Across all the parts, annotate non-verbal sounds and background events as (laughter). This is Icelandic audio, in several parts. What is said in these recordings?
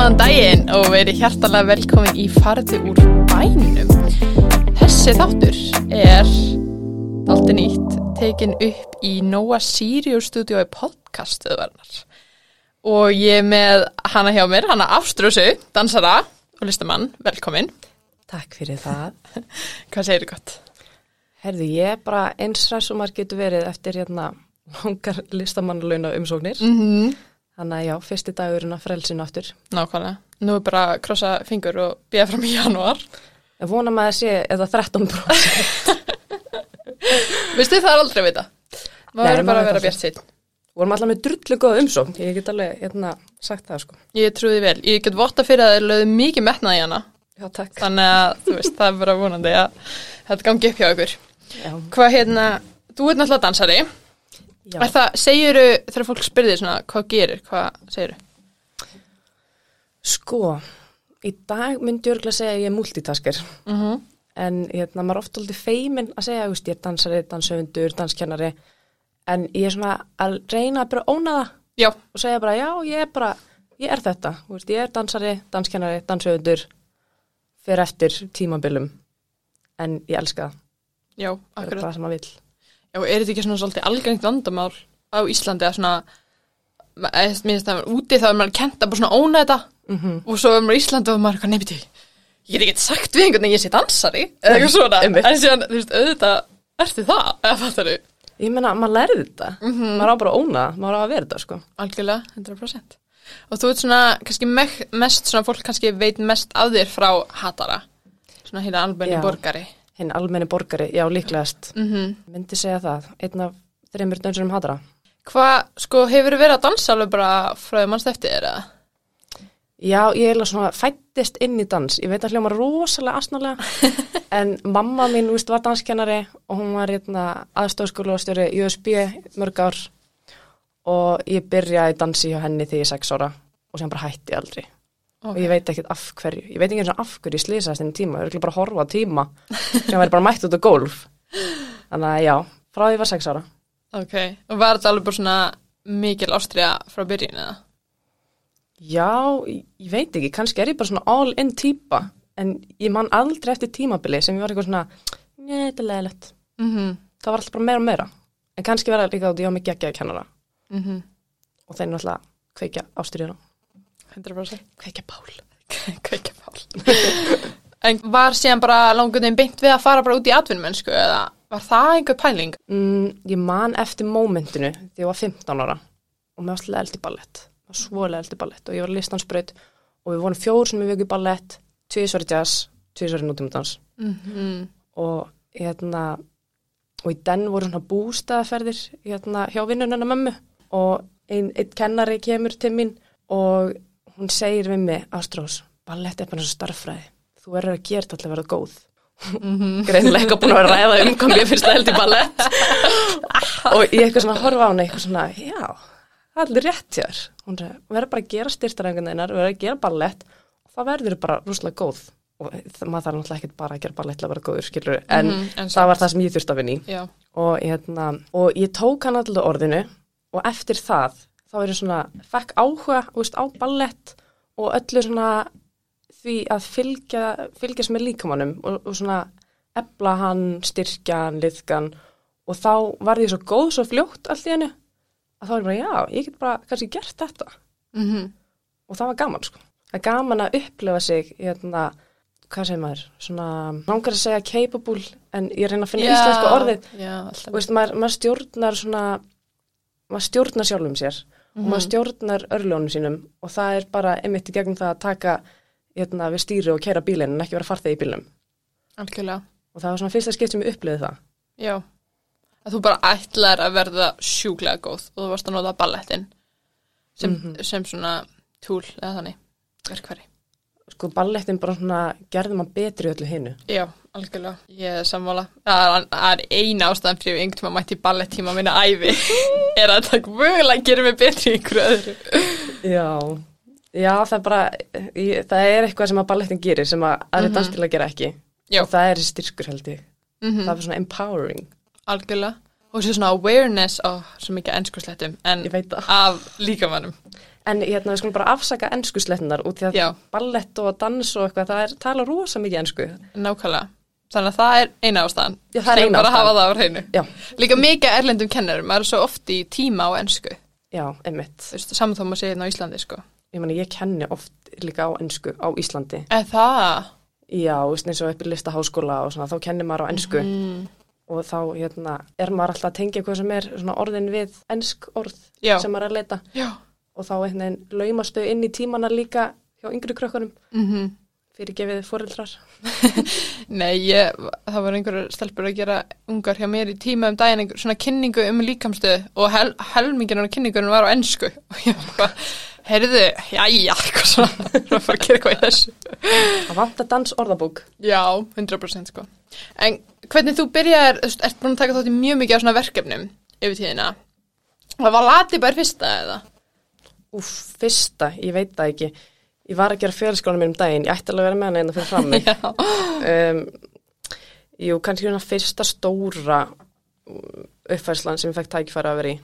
Góðan daginn og verið hjartalega velkomin í farði úr bænum. Þessi þáttur er alltaf nýtt tekin upp í Nóa Sirius stúdíói podcastuðverðnar. Og ég er með hana hjá mér, hana Ástrúsu, dansara og listamann, velkomin. Takk fyrir það. (laughs) Hvað segir þið gott? Herðu, ég er bara eins ræðs og maður getur verið eftir hérna langar listamannlauna umsóknir. Mm -hmm. Þannig að já, fyrsti dagurinn að frelsinu aftur. Nákvæmlega. Nú er bara að krossa fingur og býja fram í janúar. Ég vona maður að sé eða 13 bróðsett. Vistu það er aldrei að vita. Maður verður bara að vera bjart sitt. Vorum alltaf með drullu góða umsókn. Ég get alveg hérna sagt það sko. Ég trúði vel. Ég get votta fyrir að þið lögðu mikið metnað í hana. Já, takk. Þannig að, þú veist, það er bara vonandi að þetta gangi upp hjá ykkur. Já. Hvað hérna, þú ert náttúrulega dansari. Já. Er það, segiru, þegar fólk spyrðir svona, hvað gerir, hvað segiru? Sko, í dag myndi ég örgulega segja að ég er multitasker. Mm -hmm. En hérna, maður er ofta aldrei feimin að segja, þú veist, ég er dansari, danshöfundur, danskennari. En ég er svona að reyna að bara óna það. Já, og segja bara já, ég er bara, ég er þetta þú veist, ég er dansari, danskennari, danshöfundur fyrir eftir tímabilum en ég elska það já, það er akkurat. það sem maður vill Já, er þetta ekki svona svolítið algengt vandamál á Íslandi að svona, eða, mér finnst það úti þá er maður kent að bara svona óna þetta mm og svo er maður í Íslandi og maður er eitthvað nefndi, ég get ekki sagt við einhvern veginn ég sé dansari, eða eitthvað svona, (laughs) en síðan, þú veist, auðvitað, ertu það, eða fattar þú? ég meina, maður lærði þetta Mhm. maður á bara að óna, maður á að vera þetta sko Algjörlega, 100%. Og þú ert svona, kannski me- mest, svona fólk kannski veit mest af þér frá hatara. Svona hérna almenni borgari. Hinn almenni borgari, já líklegast. Mm myndi segja það, einn af þreymur dönsurum hatara Hvað, sko, hefur verið að dansa alveg bara frá því mannst eftir þér eða? já, ég er alveg svona fættist inn í dans. Ég veit að hljóma rosalega asnalega (laughs) en mamma mín, þú veist, var danskennari og hún var hérna aðstofskólastjóri í USB mörg ár. Og ég byrjaði dansi hjá henni þegar ég er sex ára og sem bara hætti ég aldrei og ég veit ekkert af hverju, ég veit ekki eins og af hverju ég slýsast þenni tíma, ég er bara að horfa tíma. Sem væri bara mætt út á gólf. Þannig að já, frá því ég var sex ára. Ok, og var þetta alveg bara svona mikil ástriða frá byrjun eða? já, ég, ég veit ekki, kannski er ég bara svona all in típa. En ég man aldrei eftir tímabili sem ég var eitthvað svona neða, þetta er leðilegt Mm það var alltaf bara meira og meira. En kannski verða líka út, ég á mig geggjaði kennara. -hmm. og þeir 100% kveikja bál Kveikja pál. (laughs) (laughs) en var síðan bara langur þeim beint við að fara bara út í atvinnumennsku eða var það einhver pæling? mm, ég man eftir mómentinu þegar ég var 15 ára og mér var svolítið eldi ballett var svolega eldi ballett og ég var listansbraut og við vorum fjór sem við vöku ballett tvísvar í jazz, tvísvar í nútímudans Mm -hmm. og hérna og í den voru svona bústæðaferðir hérna hjá vinnunina mömmu og einn ein kennari kemur til mín og hún segir við mig Ástrós, ballett er bara starffræði þú verður að gera þetta til að verða góð. Greinleika búin að að ræða um hvað mér finnst það held í ballett. Og ég eitthvað svona horfa á hana eitthvað svona, já, það er allir rétt hér hún verður bara að gera styrtarengunar verður að gera ballett og það verður bara rúslega góð. Og maður þarf náttúrulega ekkert bara að gera ballett til að vera góður, skilur, en Mhm, en það var það sem ég þurfti að Já, og, hérna, og ég tók hann alltaf orðinu og eftir það þá er ég svona, fekk áhuga veist, á ballett og öllu svona því að fylgja fylgjast með líkamannum og, og svona ebla hann, styrkja hann, liðkan og þá var ég svo góð svo fljótt allt í hennu að þá er ég bara, já, ég get bara kannski gert þetta. Mm og það var gaman sko. Það er gaman að upplifa sig hérna, hvað segir maður? Svona, langar að segja capable en ég reyna að finna íslensku orðið. Já, veist, maður, maður stjórnar svona maður stjórnar sjálfum sér og Mhm. maður stjórnar örljónum sínum og það er bara einmitt í gegnum það að taka hérna, við stýri og kæra bílinn en ekki vera farþegi í bílnum Algjörlega. og það var svona fyrsta skipt sem ég upplifði það Já. Að þú bara ætlar að verða sjúklega góð og þú varst að nota ballettin sem, Mhm. sem svona túl eða þannig verkværi. sko ballettin bara svona gerði maður betri öllu hinnu Já, algjörlega. Ég er sammála. Það er, eina ástæðan fyrir ég einhvern tíma mætti ballettíma minna æfi (laughs) er að það mögulega gerir mig betri einhverju öðru. Já, já það er bara ég, það er eitthvað sem að ballettin gerir sem að aðri mm dansstila gera ekki Já. og það er styrkur held ég Mm það er svona empowering, Algjörlega. Og svo svona awareness, ó, svo mikið ennskurslettum, en af líkamannum. En hérna, við skulum bara afsaka ennsku slettunar út í að ballett og dans og eitthvað, það er tala rosa mikið ennsku. nákvæmlega. Þannig að það er eina ástæðan. Já, það er eina bara ástæðan. hafa það á hreinu. Já, Líka mikið erlendum kennarum, maður er svo oft í tíma á ensku. já, einmitt. Þú veist, saman þá maður segir hérna á Íslandi, sko. Ég meni, ég kenni oft líka á ennsku á Íslandi. Er það? Já, þú veist, eins og upp í listaháskóla og svona, þá kennir maður á ennsku Mm. og þá, hérna, er maður alltaf að tengja hvað sem er svona orðin við ennsk orð Já. sem maður er að leita Já. og þá einhvern fyrir gefið fóreldrar. (laughs) Nei, ég, það var einhverjur stelpur að gera ungar hjá mér í tíma um daginn einhver svona kynningu um líkamstöð og hel, helmingin á kynningunum var á ennsku (laughs) og ég var bara, heyrðu, jæja, (laughs) eitthvað svona, það var að að gera eitthvað í þessu. Það vantar dans orðabók. Já, 100% sko. En hvernig þú byrjar, ert búin að taka þátt í mjög mikið á svona verkefnum yfir tíðina. Það var latið bara fyrsta eða? Úf, fyrsta, ég veit það ekki. Ég var að gera fjölskólanum mér um daginn, ég ætti alveg að vera með hana einna fyrir fram mig. (laughs) Um, jú, kannski svona fyrsta stóra uppfærslan sem ég fekk tækifæri að vera í.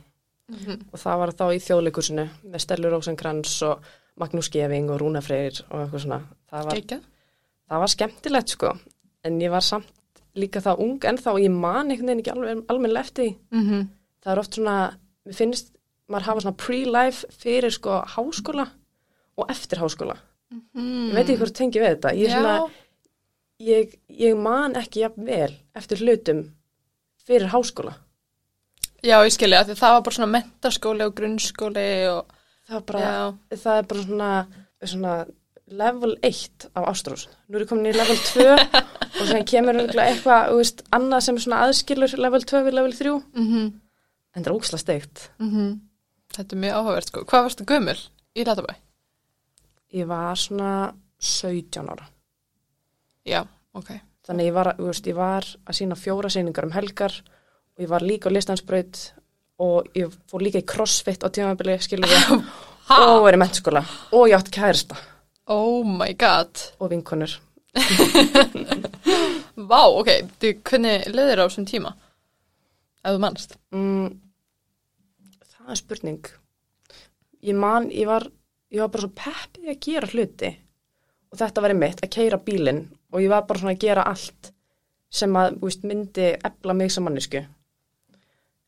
Og það var þá í þjóðleikursinu með Stellur Rósenkrans og Magnús Geving og Rúna Freyr og eitthvað svona. Það var, það var skemmtilegt sko, en ég var samt líka það ung en þá ég man einhvern veginn ekki alveg almennilega eftir því. Mm -hmm. það er oft svona, mér finnst maður hafa svona pre-life fyrir sko háskóla og eftir háskóla. Ég veit ekki hvort tengi við þetta. Ég, svona, ég, ég man ekki jafn vel eftir hlutum fyrir háskóla. Já, ég skilja, því það var bara svona mentaskóli og grunnskóli og, það bara, það er bara svona, svona level 1 af ástrós. Nú er ég komin í level 2 (laughs) og sem kemur eitthvað, veist, annað sem aðskilur level 2 við level 3 mhm, en það er óksla steikt. Mhm. Þetta er mjög áhugavert sko. Hvað varstu gömul í Latabæ? Ég var svona 17 ára Já, ok. Þannig ég var, veist, ég var að sína fjóra sýningar um helgar og ég var líka á listansbraut og ég fór líka í crossfit á tímabili, skilur við, (laughs) og verið mennskóla og ég átt kærista Oh my god. og vinkonur. (laughs) Vá, ok. Þú, hvernig leðir á þessum tíma? Ef þú mannst. Mm, það er spurning. Ég man, ég var, ég var bara svo peppið að gera hluti og þetta var mitt, að keira bílinn og ég var bara svona að gera allt sem að, veist, myndi efla mig sem mannesku.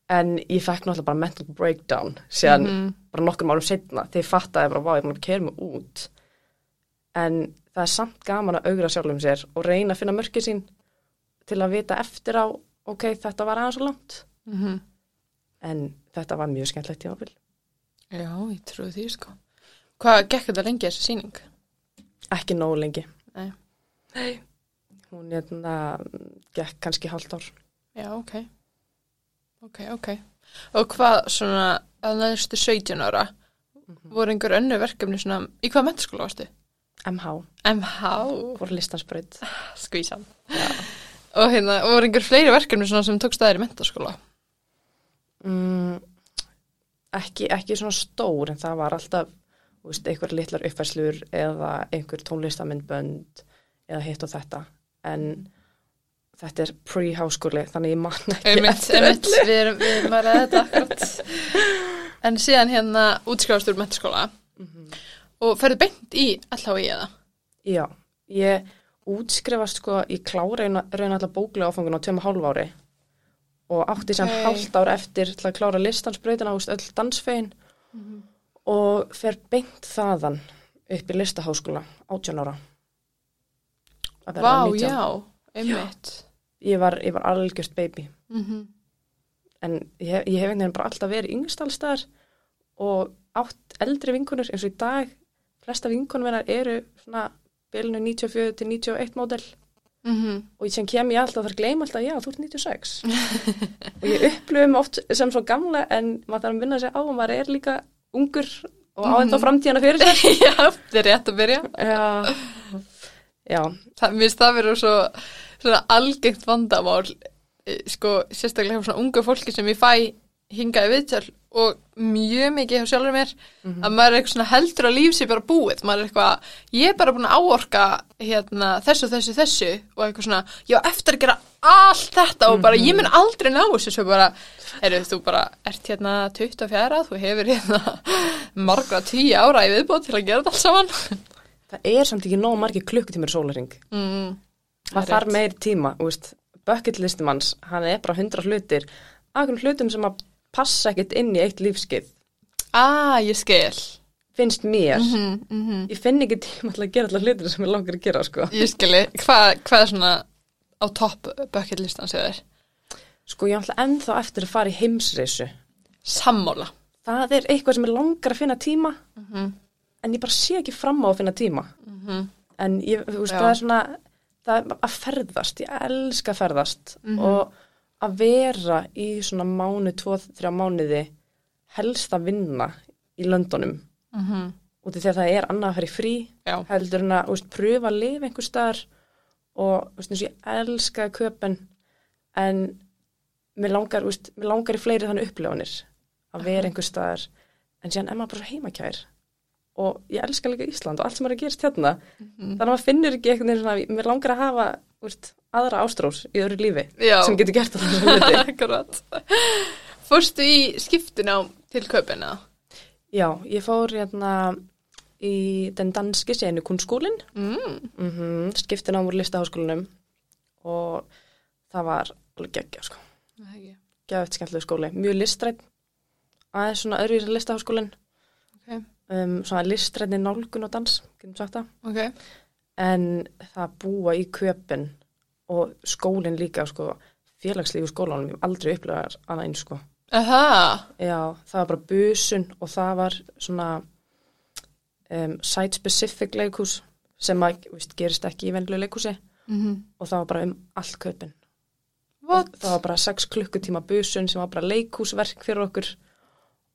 En ég fekk náttúrulega bara mental breakdown síðan Mhm. bara nokkrum árum setna þegar ég fattaði bara, vá, ég búin að keira mig út. En það er samt gaman að augra sjálfum sér og reyna að finna mörkið sín til að vita eftir á, ok, þetta var aðeins svo langt. Mm En þetta var mjög skemmtlegt tímabil. Já, ég trúi því sko. Hvað gekk þetta lengi þessi sýning? Ekki nógu lengi. Nei. Nei. Hún hérna, gekk kannski hálft ár. Já, ok. Ok, ok. Og hvað svona, að næstu 17 ára, voru einhver önnu verkefni svona, í hvað mentaskóla varstu? MH, MH, voru listansbraut. skvísan. Og hérna, voru einhver fleiri verkefni svona sem tók staðir í mentaskóla? Mm, ekki, ekki svona stór, en það var alltaf, veist, einhver litlar uppfærslur eða einhver tónlistamindbönd eða hitt og þetta. En þetta er pre-háskóli, þannig ég man ekki Einmitt, eftir einmitt, öllu. við erum, við erum að ræða þetta akkurat. En síðan hérna útskrifast úr mentaskóla Mhm. og ferðu beint í LHI eða? Já, ég útskrifast sko, ég klára raun alltaf bóklega áfangun á og hálf ári og átti sem Ok. hálft ár eftir til að klára listansbrautina ást öll dansfegin og fer beint þaðan upp í listaháskóla 18 ára. Að Vá, 19. já, einmitt. Ég var, ég var algjörst baby. Mm en ég, ég hef einhvern veginn bara alltaf verið yngstalstaðar og átt eldri vinkunur eins og í dag. Flesta vinkunum hennar eru svona bylnu 94 til 91 módel. Mm og sem kem ég alltaf þar gleym alltaf, já, þú ert 96 (laughs) og ég upplifum oft sem svo gamla en maður þarf að minna sig á og maður er líka ungur og á þetta framtíðana fyrir sér. (laughs) Já, þetta er rétt að byrja. já, já, Það, mér finnst það verið svo svona algengt vandamál eh, sko, sérstaklega hjá svona unga fólki sem ég fæ hingaði viðtöl og mjög mikið hjá sjálfur mér að maður er eitthvað svona heldur að líf sér bara búið. Maður er eitthvað, ég er bara búin að áorka hérna, þessu, þessu, þessu og eitthvað svona, ég á eftir að gera allt þetta og bara, ég mun aldrei ná þessu svo bara, heyrðu, þú bara ert hérna 24, þú hefur hérna (laughs) margra 10 ára í viðbót til að gera þetta allt saman. Það er samt ekki nóg margir klukkutímur sólaring. mm, Það þarf meir tíma, þú veist, bucket listi manns, hann er bara hundra hlutir, akkur hlutum sem að passa ekkert inn í eitt lífskeið, Ah, ég skil finnst mér. mm -hmm. Ég finn ekki tíma til að gera alltaf hlutir sem ég langar að gera, sko. Ég skili, hvað hva er svona á topp bucket listan sér þér? Sko, ég ætla ennþá eftir að fara í heimsreisu. Sammála Það er eitthvað sem ég langar að finna tíma, mm -hmm. en ég bara sé ekki fram á að finna tíma. En ég, þú veist, Já. það er svona, það er að ferðast, ég elska að ferðast Mhm. og að vera í svona mánu, tvo, þrjá mánuði helst að vinna í löndunum. Mm -hmm. af því að það er annað að fara í frí Já, heldur en að veist, pröfa að lifa einhver staðar og og ég elska köpen en mér langar, veist, mér langar í fleiri þannig upplifanir að vera einhver staðar. En síðan er maður bara svo heimakær og ég elska líka Ísland og allt sem er að gerast hérna. Þannig að maður finnur ekki svona mér langar að hafa aðra ástrós í öðru lífi Já. sem getur gert alltaf (laughs) Fórstu í skiptina til köpina? Já, ég fór hérna í den danski senu kunskólin Mm. mm -hmm, skiptin á múr listaháskólanum og það var alveg geggja sko, geggja skemmtileg skóli mjög listrætt aðeins svona öðruvísa listaháskólin Ok, um, svona listrætni nálgun og dans getum sagt það, ok. En það búa í köpin og skólinn líka sko, félagslífu skólanum, ég hef aldrei upplegað annað eins sko. Já, það var bara busun og það var svona um, site-specific leikhús sem að, veist, gerist ekki í venlu leikhúsi. Mm og það var bara um allt kaupin. Það var bara 6 klukkutíma busun sem var bara leikhúsverk fyrir okkur.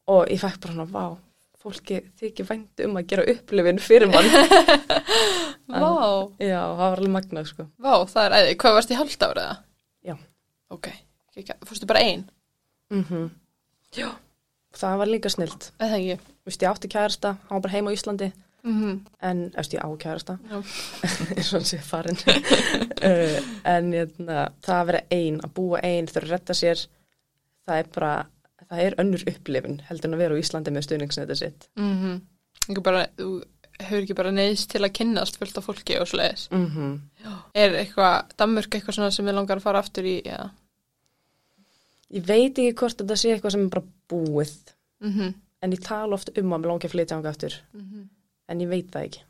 Og ég fæk bara svona, vá, fólki þykir vænt um að gera upplifin fyrir mann. (laughs) Vá, Já, það var alveg magnað, sko. vá, það er æði Hvað varst í halvt ára það? Já. Ok, fórstu bara ein? Mm Já. Það var líka snilt. Eða ekki? Vist, ég átti kærasta, hann var bara heima á Íslandi, Mm -hmm. en, eftir ég á kærasta. Já. (laughs) eins og hann sé farin uh, (laughs) en hérna, það að vera ein að búa ein, þurfa að retta sér það er bara það er önnur upplifun heldur en að vera á Íslandi með stuðningsnetið sitt Mm -hmm. bara, Þú hefur ekki bara neðist til að kynnast fullt af fólki og svoleiðis mm -hmm. Er eitthvað, Danmörk eitthvað svona sem við langar að fara aftur í? Ja. ég veit ekki hvort þetta sé eitthvað sem er bara búið Mm -hmm. en ég tala oft um að mér langi að flytja ánga aftur Mhm. en ég veit það ekki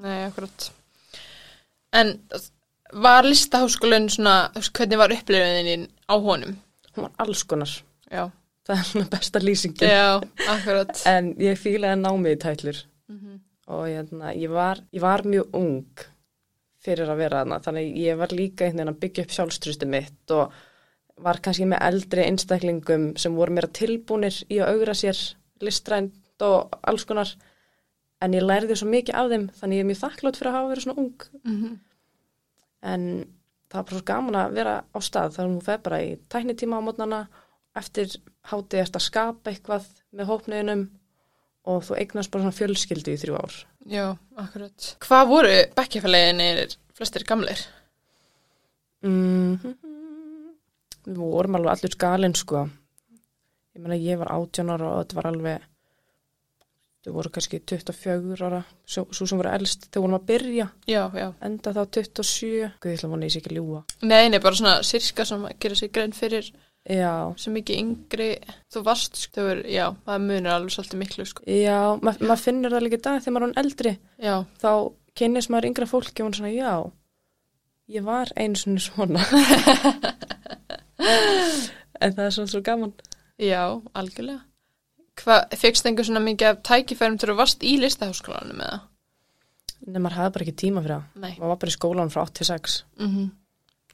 Nei, akkurat. En var listaháskólinn svona, hvernig var upplifunin á honum? hún var alls konar, Já. það er svona besta lýsingin (laughs) en ég fílaði að ná mig í tætlur. Og hérna, ég, var, ég var mjög ung fyrir að vera þarna þannig ég var líka einhvern veginn að byggja upp sjálfstrusti mitt og var kannski með eldri einstaklingum sem voru meira tilbúnir í að augra sér listrænt og alls konar. En ég lærði svo mikið af þeim þannig ég er mjög þakklátt fyrir að hafa verið svona ung. Mhm. en það var bara svo gaman að vera á stað þannig hún feð bara í tæknitíma á mótnana eftir hátið eftir að skapa eitthvað með hópniðinum og þú eignast bara svona fjölskyldu í þrjú ár Já, akkurat. Hvað voru bekkjafæleginir flestir gamlir? Mm Við vorum alveg allur skalinn sko. Ég meina ég var 18 ára og þetta var alveg þau voru kannski 24 ára svo, svo sem voru elst, þau vorum að byrja Já, já. enda þá 27 Guð, ég ætla að vona ég sé ekki að ljúga Nei, nei, bara svona sirka sem að gera sig grein fyrir Já, sem mikið yngri. Þú varst, sko, voru, já, það munir alveg svolítið miklu, sko. já ma maður finnur það líka í dag þegar maður er orðinn eldri Já, þá kynnist maður yngra fólki og hún svona, já ég var einu svona svona (laughs) en það er svona svo gaman já, algjörlega. Hvað, fegst einhver svona mikið af tækifærum til að varst í listaháskólanum eða? en maður hafði bara ekki tíma fyrir það Nei. maður var bara í skólanum frá 8 til 6 Mm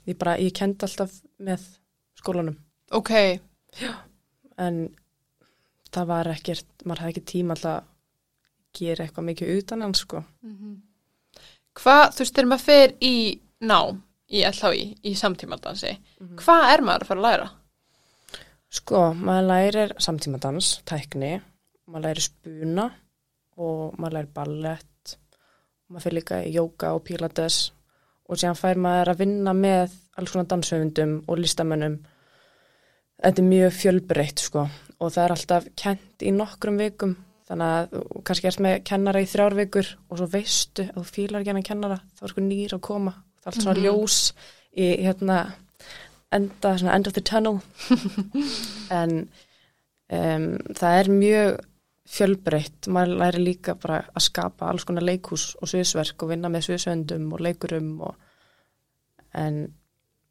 ég bara, ég kendi alltaf með skólanum Ok, en það var ekkert, maður hafði ekki tíma alltaf að gera eitthvað mikið utan hans sko. hvað, þú veist, þegar maður fer í nám í LHI, í samtímaldansi, hvað er maður að fara að læra? Sko, maður lærir samtímadans, tækni, maður lærir spuna og maður lærir ballett, maður fyrir líka í jóka og pilates og séðan fær maður að vinna með alls konar danshöfundum og listamönnum. Þetta er mjög fjölbreytt sko og það er alltaf kent í nokkrum vikum þannig að þú kannski ert með kennara í þrjár vikur og svo veistu að þú fílar ekki hennar kennara þá er sko nýr að koma. Það er allt svona Mhm. ljós í hérna enda, svona end of the tunnel. (laughs) En um, það er mjög fjölbreytt, maður læri líka bara að skapa alls konar leikhús og sviðsverk og vinna með sviðsvöndum og leikurum og en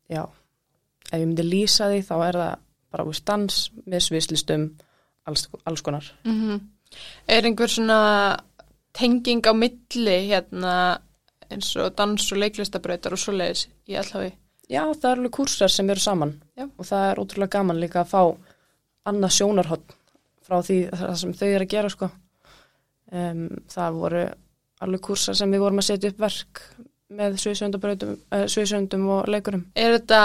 já ef ég myndi lýsa því þá er það bara úr dans með sviðslistum alls, alls konar Mm Er einhver svona tenging á milli hérna eins og dans og leiklistabrautar og svoleiðis í allhafi? Já, það eru alveg kúrsar sem eru saman Já. og það er ótrúlega gaman líka að fá annað sjónarhótt frá því það sem þau eru að gera sko. um, það voru alveg kúrsar sem við vorum að setja upp verk með sviðsöndum og leikurum Er þetta,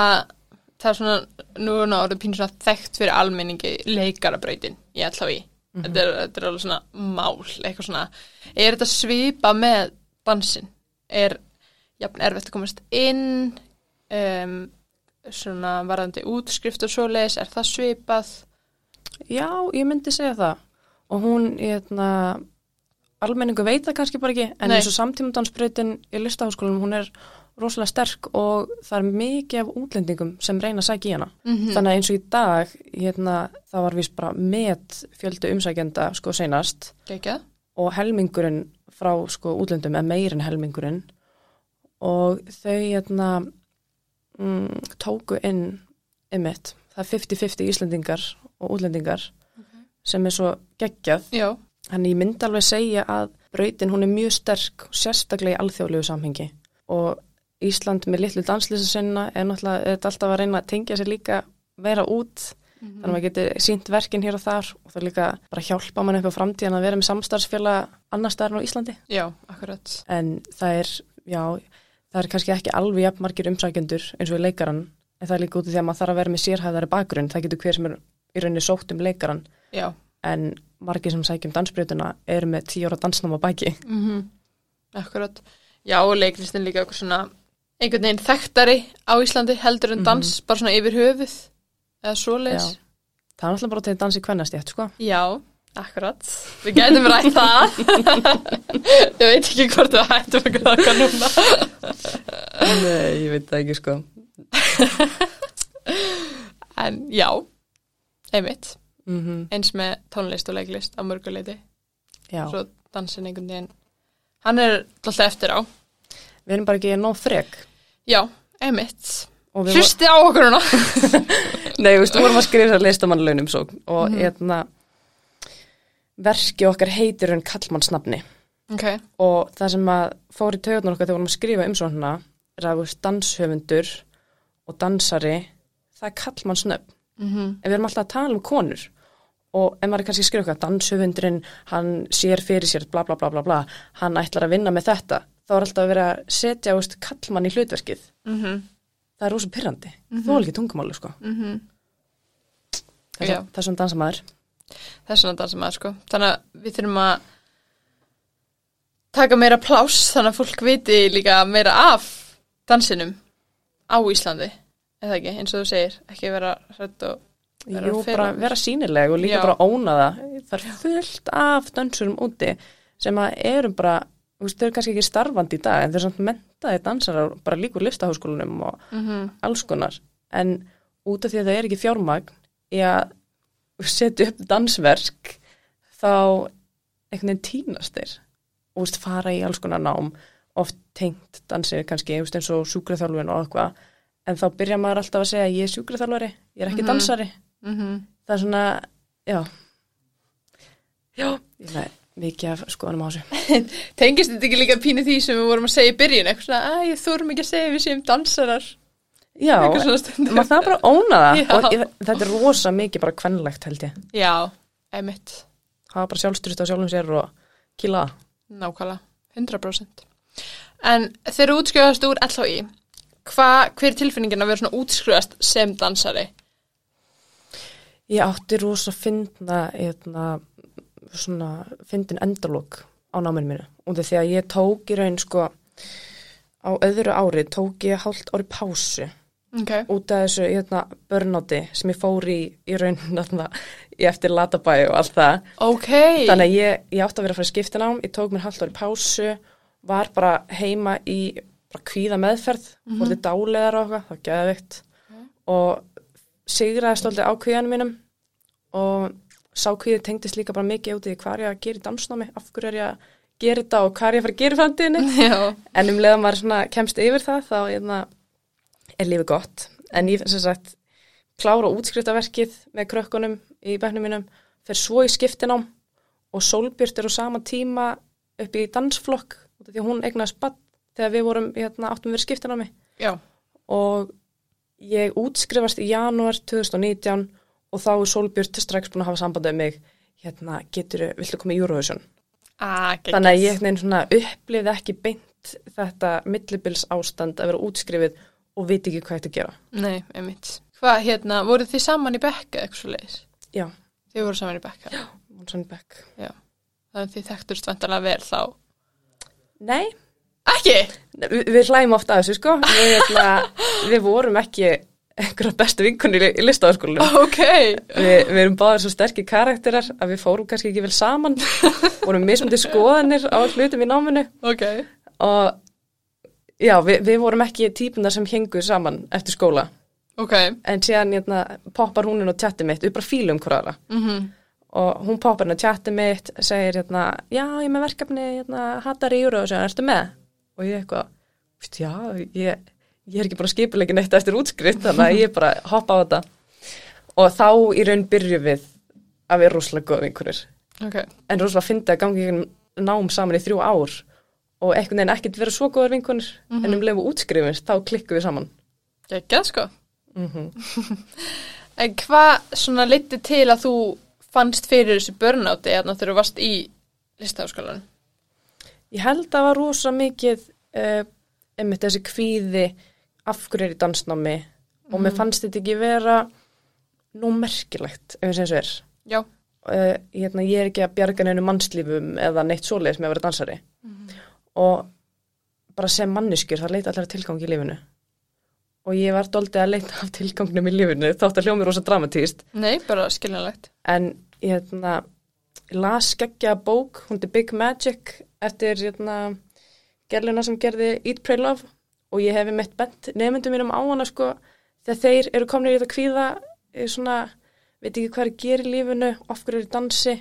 það er svona, nú er orðið pínu svona þekkt fyrir almenningi leikarabrautin í allhafi? þetta, er, þetta er alveg svona mál, eitthvað svona. Er þetta svipa með dansin? Er jafn erfitt að komast inn? Um, svona varðandi útskrift og svoleiðis, er það svipað? Já, ég myndi segja það og hún, hérna almenningu veit það kannski bara ekki en Nei. eins og samtímadansbreytin í listaháskólanum hún er rosalega sterk og það er mikið af útlendingum sem reyna að sækja í hana. Mm þannig að eins og í dag hérna, það var vist bara met fjöldu umsækjenda sko seinast. Gekjað? og helmingurinn frá sko útlendum er meirinn helmingurinn. Og þau hérna, mm, tóku inn ymmit, það er 50-50 Íslendingar og útlendingar sem er svo geggjað. Já. Þannig ég myndi alveg segja að brautin hún er mjög sterk, sérstaklega í alþjóðlegu samhengi. Og Ísland með litlu danslýsa sinna er náttúrulega er alltaf að reyna að tengja sér líka vera út, þannig að maður getur sínt verkin hér og þar og það er líka bara hjálpa mann eitthvað framtíðan að vera með samstarfsfélag annar staðar en á Íslandi. Já, akkurat. en það er, já, það er kannski ekki alveg jafn margir umsækjendur eins og í leikaran en það er líka út í því að maður þarf að vera með sérhæðari bakgrunn, það getur hver sem er í rauninni sótt um leikaran Já. en margir sem sækjum dansbreytuna eru með tíu ára dansnáma baki. Mm Akkurat. Já, og leiklistin líka eitthvað svona einhvern veginn þekktari á Íslandi heldur en dans, bara svona yfir höfuð eða svoleiðis. Já. Það er náttúrulega bara til dansi kvennastjætt, sko. Já, akkurat. Við gætum rætt það. ég veit ekki hvort við hættum að gráka núna. Nei, ég veit það ekki, sko. En já, einmitt, Mm eins með tónlist og leiklist á mörguleiti. Já, Svo dansin einhvern veginn. Hann er alltaf eftir á. við erum bara ekki nóg frek. Já, við Hlusti á okkur núna. (laughs) Nei, þú veist, við vorum að skrifa listamannlaunum og hérna verki okkar heitir en kallmannsnafni ok, og það sem að fór í taugarnar okkar þegar við vorum að skrifa um svona veist, danshöfundur og dansari, það er kallmannsnöfn. mhm, En við erum alltaf að tala um konur. Og ef maður er kannski að skrifa eitthvað, danshöfundurinn, hann sér fyrir sér, bla bla bla bla bla, hann ætlar að vinna með þetta, þá er alltaf að vera að setja, veist, kallmann í hlutverkið. mhm, Það er rosa pyrrandi. Þú er ekki tungumáli, sko. mhm. Það Já. er, það er svona dansamæður. Það er svona dansum að sko. Þannig að við þurfum að taka meira pláss þannig að fólk viti líka meira af dansinum á Íslandi. Eða ekki, eins og þú segir, ekki vera hrætt og vera Jú, vera sínileg og líka Já. bara óna það. Það er fullt af dansurum úti sem að eru bara, þú veist, þau eru kannski ekki starfandi í dag en þau eru samt mentaði dansarar bara líka úr listaháskólanum og Mhm, alls konar. En út af því að það er ekki fjármagn í að setja upp dansverk þá einhvern veginn tínast þeir og þú veist, fara í alls konar nám oft tengt dansi kannski þú veist, eins og sjúkraþjálfun og eitthvað en þá byrja maður alltaf að segja ég er sjúkraþjálfari, ég er ekki Mhm. dansari mhm. það er svona, já já, ég veit mikið af skoðanum á þessu (laughs) Tengist þetta ekki líka pínu því sem við vorum að segja í byrjun, eitthvað svona, að ég þurfum ekki að segja að við séum dansarar. já, Eitthvað maður það bara að óna það (laughs) Já. og þetta er rosa mikið bara kvennlegt held ég Já, emitt, hafa bara sjálfstyrst á sjálfum sér og það. nákvæmlega, 100%. En þegar þú útskrifast úr LHI, hva, hver er tilfinningin að vera svona útskrifast sem dansari? Ég átti rosa fyndna, hérna, svona, fyndin endalók á náminu mínu. Og því að ég tók í raun, sko, á öðru ári tók ég hálft ári pásu Ok. út af þessu, hérna, börnáti sem ég fór í, í raun, (laughs) í eftir latabæi og allt það. Ok. Þannig að ég, ég átti að vera að fara í skiptinám, ég tók mér hálft ári pásu, var bara heima í bara kvíða meðferð, mm -hmm. vorði dálegar og eitthvað, það var geðvikt og sigraði stoltið á kvíðanum mínum og sá kvíði tengdist líka bara mikið út í hvað er ég að gera í dansnámi, af hverju er ég að gera þetta og hvað er ég að fara að gera í framtíðinni. (laughs) En um leiðan maður kemst yfir það, þá hérna, er lífið gott. En ég, sem sagt, klára útskriftaverkið með krökkunum í bæknum mínum, fer svo í skiptinám og Solbjört er á sama tíma upp í dansflokk, því hún eignast bann þegar við vorum, hérna, áttum við skiptinámi Já. og ég útskrifast í janúar 2019 og þá er Solbjört strax búin að hafa sambandið mig, hérna, getur, viltu koma í Eurovision? Ah. Þannig að ég neinn svona upplifði ekki beint þetta millibils ástand að vera útskrifið og viti ekki hvað þetta gera. Nei, einmitt. Hvað, hérna, voruð þið saman í bekka eitthvað svo leiðis? Já, Þið voru saman í bekka? hún sann bekk. Já. Þannig að þið þekktust vantarlega vel þá. Nei, Ekki? vi, við hlægum ofta að þessu sko. Við, hérna, (laughs) við vorum ekki einhverja bestu vinkunni í, listafaskólinu. (laughs) Ok. Við, við erum báðir svo sterkir karakterar að við fórum kannski ekki vel saman. (laughs) vorum mismundi skoðanir á hlutum í náminu Ok. og já, við, við vorum ekki típunar sem hengu saman eftir skóla. Ok. En síðan hérna, poppar hún inn á chatti mitt, við bara fílum hverjara. Mm og hún poppar inn á chati mitt segir hérna, já ég er með verkefni hérna, hattar í júru og segir, ertu með? og ég eitthvað, "Veist, já ég, ég er ekki bara skipuleikin eitt eftir útskrift þannig að ég bara hoppa á þetta og þá í raun byrju við að vera rúslega góð vinkunir Ok. en rúslega fyndi að gangi nám saman í þrjú ár og einhvern veginn ekkert vera svo góðar vinkunir en um lefu útskrifist, þá klikkum við saman Geggjað sko. mm (laughs) En hvað svona liti til að þú fannst fyrir þessu börnáti eða þegar þú varst í listaháskólan? Ég held að var rosa mikið uh, einmitt þessi kvíði af hverju er í dansnámi og mér fannst þetta ekki vera nú merkilegt, ef þess að er. Já. Uh, hérna, ég er ekki að bjarga neinu mannslífum eða neitt svoleiðis með að vera dansari. Og bara sem manneskjur, það leita allar að tilgang í lífinu. Og ég var doldið að leita af tilgangnum í lífinu, þátt að hljómi rosa dramatíst. Nei, bara skiljanlegt. En ég hérna, las geggja bók, hún er Big Magic eftir hérna, gerluna sem gerði Eat, Pray, Love og ég hefi meitt bent nefndum mínum á hana sko þegar þeir eru komin í þetta kvíða eh, svona, veit ekki hvað er að gera í lífinu of hverju er dansi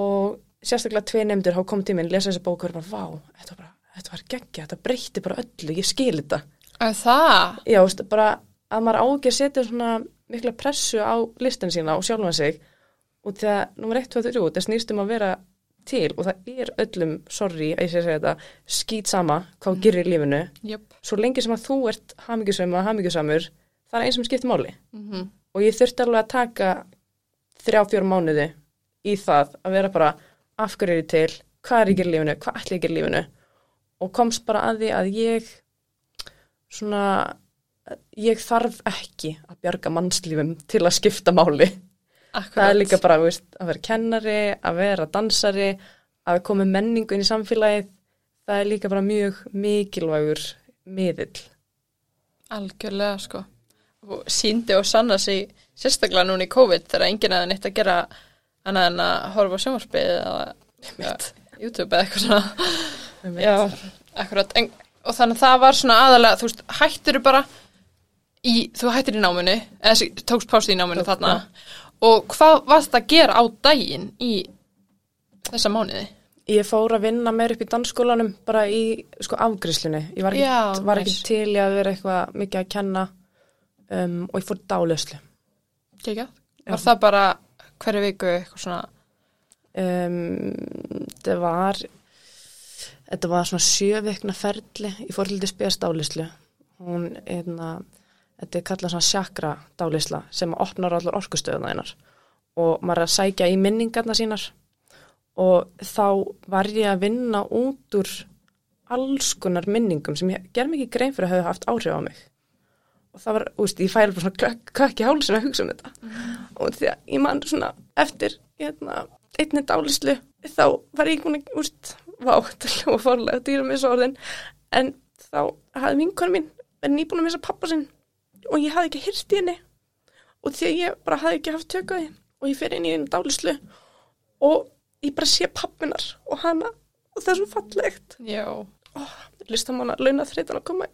og sérstaklega tvei nefndur hafa komið til minn, lesa þessi bók og er bara, vá, þetta var, bara, þetta var geggja, þetta breytti bara öllu, ég skil þetta Að það? já, veist, bara að maður á ekki að setja svona mikla pressu á listin sína og sjálfan sig og þegar nummer 1, 2, 3, það snýst um að vera til og það er öllum, sorry að ég sé að segja þetta, skýt sama hvað mm. gerir í lífinu, Jöp. svo lengi sem að þú ert hamingjusum og hamingjusamur það er eins sem skiptir máli. Mm og ég þurfti alveg að taka þrjá, fjóra mánuði í það að vera bara af hverju er ég til, hvað er ég gera í lífinu, hvað ætla ég gera í lífinu? Og komst bara að því að ég svona ég þarf ekki að bjarga mannslífum til að skipta máli Akkurat. það er líka bara veist, að vera kennari, að vera dansari að koma menningu inn í samfélagið það er líka bara mjög mikilvægur miðill Algjörlega, sko. Og síndi og sanna sig sérstaklega núna í COVID þegar enginn aðeins neitt að gera annað en að horfa á sjónvarpið eða ja, YouTube eða eitthvað svona. Já, akkurat. En, og þannig að það var svona aðalega, þú veist, hættir bara í, þú hættir í náminu, eða tókst pási í náminu Tók, þarna. Og hvað varst að gera á daginn í þessa mánuði? Ég fór að vinna meir upp í dansskólanum bara í sko afgriðslunni. Ég var ekki, var ekki til í að vera eitthvað mikið að kenna um, og ég fór dálöslu. Kekja? Var það bara hverju viku eitthvað svona, Um, þetta var þetta var svona sjövikna ferli ég fór hluti spes dálöslu. Hún, einna, þetta er kallað svona sjakra dálösla sem opnar allar orkustöðuna einar og maður er að sækja í minningarna sínar. Og þá var ég að vinna út úr alls konar minningum sem ég ger mikið grein fyrir að hafa haft áhrif á mig. Og það var, úst, ég færi bara svona í hálsinn að hugsa um þetta. Og því að ég man svona eftir hérna, einni dálislu þá var ég búin að, úst, vá, þetta hljóða fórlega dýra með svo orðin. En þá hafði vinkonu mín verið nýbúin að missa pappa sinn og ég hafði ekki hýrt í henni. Og því að ég bara hafði ekki haft tökkaði og ég fer inn í einu dálislu og ég bara sé pappinar og hana. Og það er svo fallegt. Já. oh, listamanna launa þreytan að koma.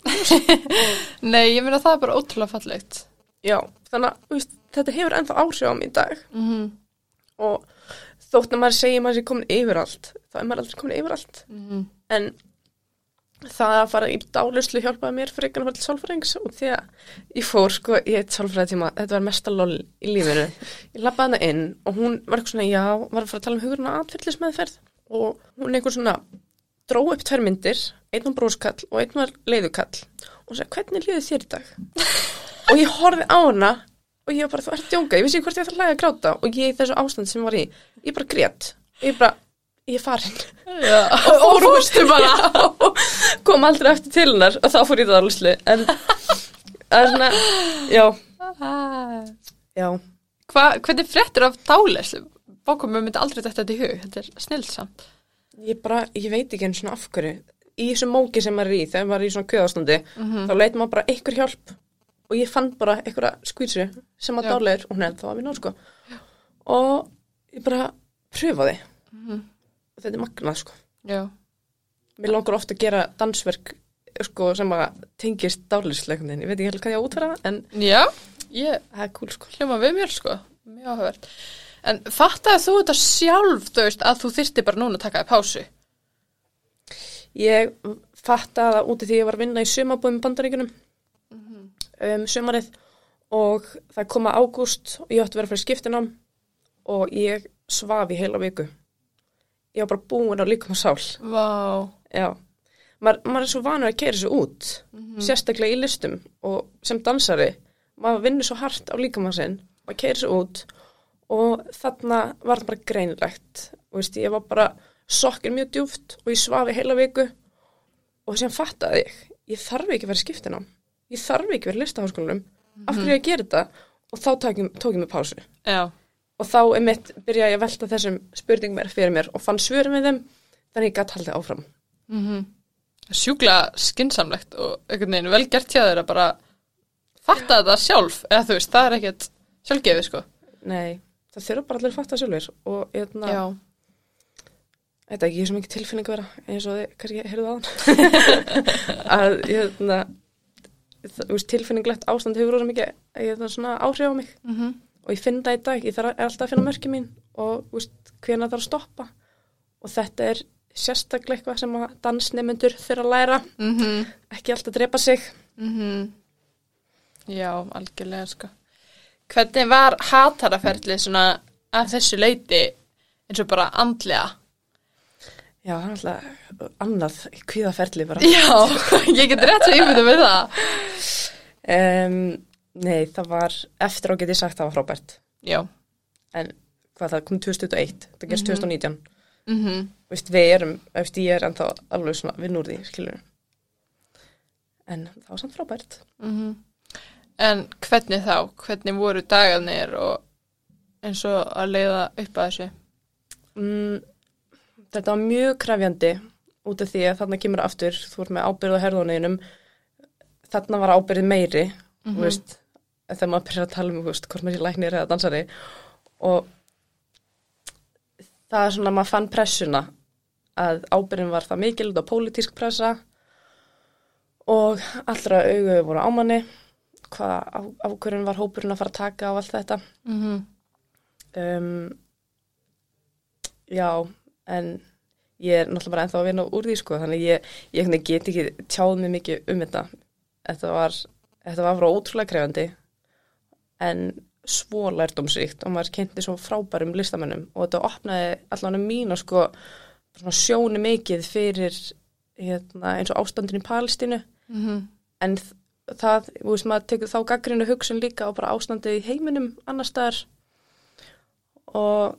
(laughs) Nei, ég meina það er bara ótrúlega fallegt. já, þannig að veist, þetta hefur ennþá áhrif á mig í dag. Mm -hmm. og þótt að maður segir maður sé komin yfir allt þá er maður aldrei komin yfir allt en það að fara í dálislu hjálpaði mér fyrir fara til sálfræðings og því að ég fór sko í eitt sálfræði tíma, þetta var mesta lol í lífinu. Ég lappaði hana inn og hún var eitthvað svona, já, var að fara að tala um hugurna atfyllismeðferð og hún eitthvað svona dró upp tvær myndir, einn var bróskall og einn var leiðukall og hún sagði, hvernig líður þér í dag? (laughs) og ég horfið á hana og ég var bara, þú ert djóka, ég vissi hvort ég ætla að að gráta. Og ég í þessu ástand sem var í, ég bara grét. Ég bara, ég er farin. Og fórstu bara kom aldrei eftir til hennar og þá fór ég það alveg en það er svona já, já Hva, hvernig fréttir af dálæslu? Bókumum myndi aldrei þetta í hug, þetta er snilt samt. ég bara, ég veit ekki eins og af hverju í þessu móki sem maður er í, þegar maður er í svona kjöðastandi þá leit maður bara einhver hjálp og ég fann bara einhverja skvísu sem að Já. dálæður og hún er þá að vinna sko og ég bara pröfaði og þetta er magnað sko Já. Mér langar ofta að gera dansverk sko, sem að tengist dálisleikundin. Ég veit ekki hvað ég á að útfæra en Já, ég það er cool sko. hljóma við mér sko, mjög áhugavert. En fattaði þú þetta sjálf, þú veist, að þú þyrsti bara núna að taka þér pásu? Ég fattaði það úti því ég var að vinna í sumabúðum í bandaríkunum um sumarið og það kom að ágúst og ég átti að vera fyrir skiptinám og ég svaf í heila viku. Ég var bara búin á líkum og sál. Vá. Já. Maður, maður er svo vanur að keira svo út, sérstaklega í listum og sem dansari, maður vinnur svo hart á líkamannsin, maður keira svo út og þarna var það bara greinlegt. Og veist, ég var bara sokkin mjög djúft og ég svafi heila viku og sem fattaði ég, ég þarf ekki að vera skiptin á. Ég þarf ekki að vera listaháskólanum, af hverju ég að gera þetta og þá tók ég, tók ég mig pásu. Já. Og þá er mitt, byrjaði ég að velta þessum spurningum mér fyrir mér og fann svörum með þeim, þannig ég gætt haldið áfram. Sjúkla skinsamlegt og einhvern veginn vel gert hjá að bara fatta þetta sjálf, eða þú veist, það er ekkert sjálfgefið sko. Nei, það þurfa bara allir að fatta sjálfur og hérna, Já. þetta er ekki svo mikið tilfinning að vera eins og þið kannski heyrðu hann (laughs) að hérna það, þú veist, tilfinninglegt ástand hefur rosa mikið hérna, svona áhrif á mig Mm -hmm. og ég finn það í dag, ég þarf alltaf að finna mörki mín og þú veist, hvena þarf að stoppa og þetta er sérstaklega eitthvað sem að dansnefnendur þurfa að læra, Mm -hmm. ekki alltaf drepa sig Já, algjörlega sko. Hvernig var hataraferlið svona að þessu leiti eins og bara andlega? Já, það alltaf annað kvíðaferli bara Já, (laughs) ég get rétt að yfir með það. um, Nei, það var eftir á getið sagt það var frábært Já. en hvað það kom 2001 það gerst 2019 Mm -hmm. Vist, við erum, veist, ég er ennþá alveg svona vinn úr því, skilur en það var samt frábært En hvernig þá? Hvernig voru dagarnir og eins og að leiða upp að þessu? mm, þetta var mjög krefjandi út af því að þarna kemur aftur þú ert með ábyrð á herðuninum þarna var ábyrðið meiri mm veist, þegar maður byrjar að tala um veist, hvort maður sé læknir eða dansari og það er svona að maður fann pressuna að ábyrðin var það mikil og pólitísk pressa og allra augu voru á manni hvað ákvörðin var hópurinn að fara að taka á allt þetta Mm -hmm. um, já, en ég er náttúrulega bara ennþá að vinna úr því sko, þannig ég, ég get ekki tjáð mig mikið um þetta þetta var, þetta var frá ótrúlega krefandi en svo lærdomsríkt og maður kynnti svo frábærum listamennum og þetta opnaði allavega mín sko, svona sjóni mikið fyrir hérna, eins og ástandin í Palestínu. En þ- það, þú veist, maður tekur þá gaggrinu hugsun líka og bara ástandið í heiminum annar staðar. Og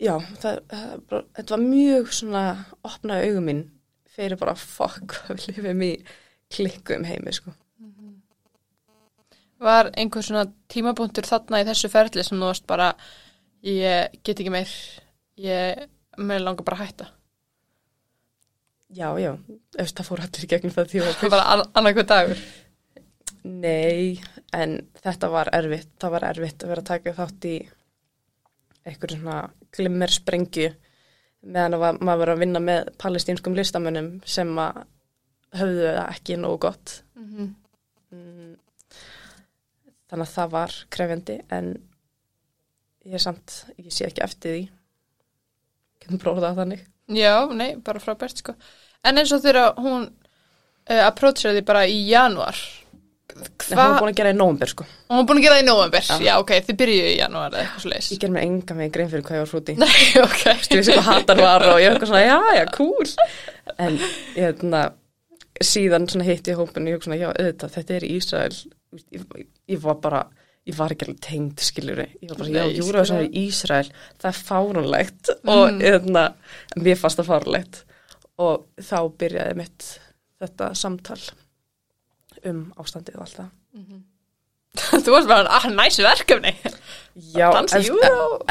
já, það, það bara, þetta var mjög svona opnaði augum mín fyrir bara hvað (laughs) við lifum í klikku um heimi sko. Var einhver svona tímapunktur þarna í þessu ferli sem þú varst bara, ég get ekki meir, ég, mér langar bara að hætta. Já, já, það fór allir gegnum það tíma. Það var (laughs) bara annarkoð dagur. Nei, en þetta var erfitt. Það var erfitt að vera að taka þátt í einhverjum svona glimmersprengju meðan að maður var að vinna með palestínskum listamönnum sem að höfðu það ekki nógu gott. Mm Mm, Þannig að það var krefjandi en ég er samt, ég sé ekki eftir því. Getum prófað það þannig. Já, nei, bara frábært sko. En eins og þegar hún uh, approachaði því bara í janúar, En hvað? hún var búin að gera í nóvumber sko. Hún var búin að gera í november, Já. já, ok, þið byrjuðu í janúar eða eitthvað svo leiðis. Ég ger mér enga með grein fyrir hvað ég var hrúti. (laughs) Nei, ok. Þú veist hvað hattar var og ég var eitthvað svona, já, já, cool. En ég hérna, síðan svona hitti ég hópin og ég var svona, já, auðvitað, þetta er Ísrael. Ég, ég, var bara, ég var ekki alveg tengd, skiljur Ég var bara, já, sem er skilurðu. Ísrael, það er fárunlegt og Mhm. hérna, mér fannst það fárunlegt. Og þá byrjaði mitt þetta samtal um ástandið og allt það. (laughs) Þú varst bara, ah, næs verkefni. Já, er,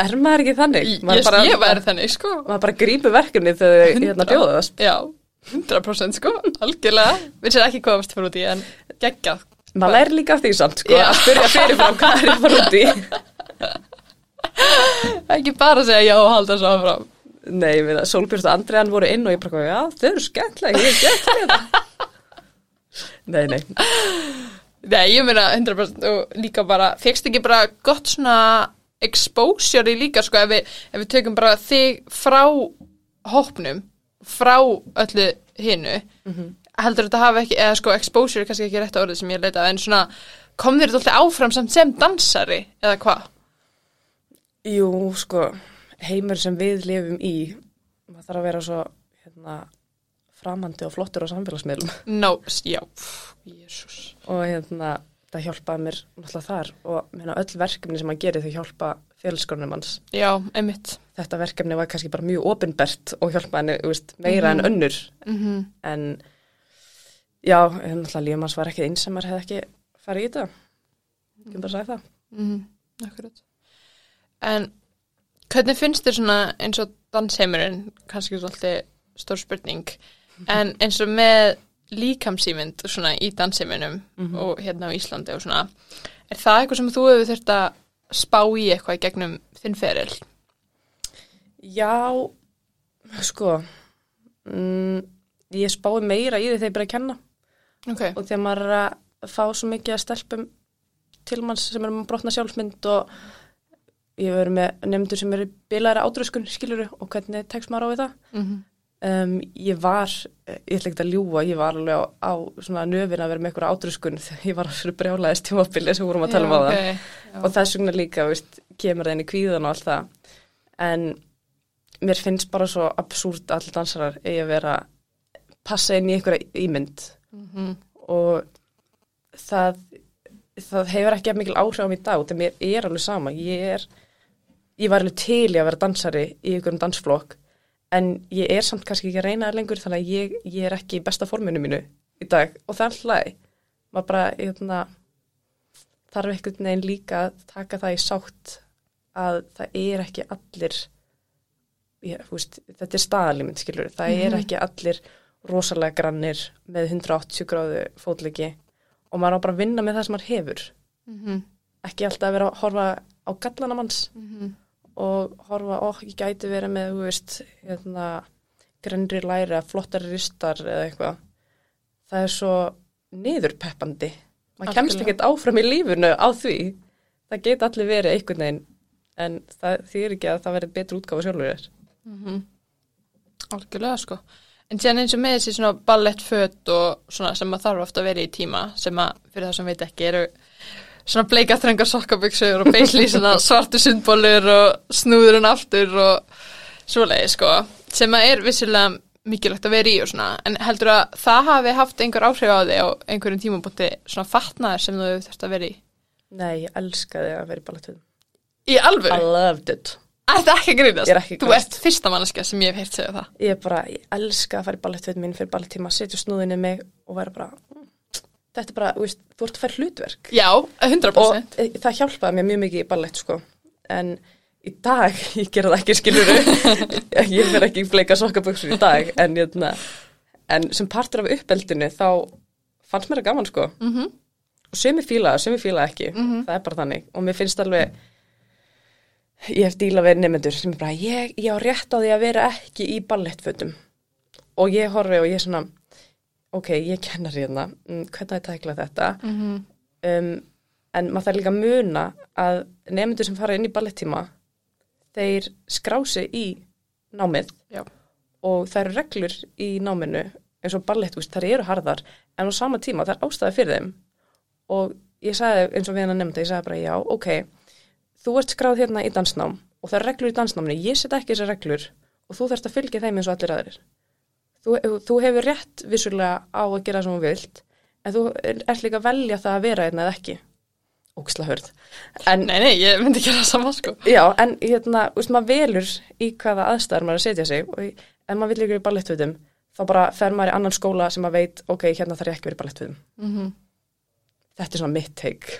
er maður ekki þannig? Maður ég, bara- ég væri þannig, sko. Maður bara grípur verkefni þegar þau hérna bjóðast. Já, 100% sko, algjörlega. Við sér ekki komast fyrir út í, en geggjað. Maður læri líka af því samt, sko, að spyrja fyrirfram hvað er ég fara út í. Ekki bara segja já og halda svo áfram. Nei, ég meina, Solbjörn og Andriðan voru inn og ég bara, já, þau eru skemmtilega, ég er skemmtilega þetta. Nei, nei, Nei, ég meina 100% og líka bara, fegst ekki bara gott svona exposure í líka, sko, ef við, ef við tökum bara þig frá hópnum, frá öllu hinu, heldur þetta hafa ekki, eða sko, exposure er kannski ekki rétt orðið sem ég leita, en svona, kom þér þetta alltaf áfram samt sem dansari, eða hvað? jú, sko, heimur sem við lifum í, maður þarf að vera svo, hérna, framandi og flottur á samfélagsmiðlum. No, já, jésús. Og hérna, það hjálpaði mér náttúrulega þar og meina, öll verkefni sem maður gerir þau hjálpa félagskornum hans. Já, einmitt. Þetta verkefni var kannski bara mjög opinbert og hjálpaði henni, þú veist, meira en önnur. Mm En já, en lífum hans var ekki eins sem maður hefði ekki farið í þetta. Ég kan bara segja það. Mm, akkurat. En hvernig finnst þér svona eins og dansheimurinn, kannski svolítið stór spurning, en eins og með líkamsýmynd svona í dansheiminum og hérna á Íslandi og svona, er það eitthvað sem þú hefur þurft að spá í eitthvað í gegnum þinn feril? Já, sko, mm, ég spái meira í því þegar ég byrja að kenna Ok, og þegar maður er að fá svo mikið að stelpum til manns sem er með brotna sjálfsmynd og ég verið með nefndur sem eru bilaðara átröskun, skiluru, og hvernig tekst maður á við það. mm Um, ég var, ég ætla ekki að ljúa, ég var alveg á, á svona nöfin að vera með eitthvað átröskun þegar ég var á svona brjálæðist tímabili sem vorum að tala um á það. okay. og þess vegna líka, veist, kemur það inn í kvíðan og allt það en mér finnst bara svo absúrt að allir dansarar eigi að vera passa inn í einhverja ímynd mm og það það hefur ekki að mikil áhrif á mig í dag þegar mér er alveg sama. Ég er, ég var alveg til í að vera dansari í einhverjum dansflokk en ég er samt kannski ekki að reyna það lengur þannig að ég, ég er ekki í besta forminu mínu í dag. Og það er leið maður bara, hérna þarf einhvern veginn líka að taka það í sátt að það er ekki allir ég, veist, þetta er staðalímynd skilur það er Mhm. ekki allir rosalega grannir með 180 gráðu fótliki og maður á bara að vinna með það sem maður hefur Mm ekki alltaf að vera að horfa á gallana manns -hmm. og horfa, ó, ég gæti verið með, þú veist, hérna, grennri læri að flottari ristar eða eitthvað. Það er svo niðurpeppandi. Maður kemst ekkert áfram í lífunu á því. Það geti allir verið einhvern veginn, en það þýr ekki að það verið betur útgáfa sjálfur þér. Mm Algjörlega sko. En síðan eins og með þessi svona ballettföt og svona sem maður þarf ofta að vera í tíma sem að fyrir það sem veit ekki eru svona bleikastrengar sokkaböksur og beisli svona svartu sundbólur og snúðurinn aftur og svoleiði sko sem að er vissilega mikilvægt að vera í og svona en heldur að það hafi haft einhver áhrif á þig á einhverjum tímabúti svona fatnaðar sem þú þurft að vera í Nei, ég elskaði að vera í ballettöðum. Í alvöru? I loved it. (laughs) Þetta ekki að grínast? Ég er ekki að Þú grínast. ert fyrsta manneska sem ég hef heyrt segja það. Ég bara, ég elska að fara í ballettöðum minn fyrir ballettíma, setja snúðinni mig og vera bara, mm, þetta er bara, þú veist, þú ert að færa hlutverk. Já, 100%. og e, það hjálpaði mér mjög mikið í ballett sko. En í dag, (laughs) ég gera það ekki skiluru (laughs) ég fer ekki fleika sokkaböksur í dag en, jötna, en sem partur af uppeldinu þá fannst mér það gaman sko. Mm og sumi fíla, sumi fíla ekki. Það er bara þannig og mér finnst alveg ég hef díla við nefnendur sem er bara, ég, ég á rétt á því að vera ekki í ballettfötum. Og ég horfi og ég er svona ok, ég kennar hérna. Mm, hvernig að tækla þetta? -hmm. um, en maður þarf líka að muna að nefnendur sem fara inn í ballettíma þeir skrási í námið Já. og það eru reglur í náminu eins og ballett, þú veist, þær eru harðar en á sama tíma það er ástæði fyrir þeim. Og ég sagði eins og við hann að nefnda, ég sagði bara já, ok þú ert skráð hérna í dansnám og það er reglur í dansnáminu, ég set ekki þessar reglur og þú þarfst að fylgja þeim eins og allir aðrir. Þú, þú hefur rétt vissulega á að gera sem þú vilt en þú ert líka að velja það að vera hérna eða ekki. Óksla hörð. En, Nei, nei, ég myndi ekki að það sama, sko. já, en hérna, þú veist, maður velur í hvaða aðstæðar maður að setja sig og ef maður vil ykkur í ballettfötum þá bara fer maður í annan skóla sem maður veit ok, hérna þarf ég ekki vera í ballettfötum. Mm þetta er svona mitt take.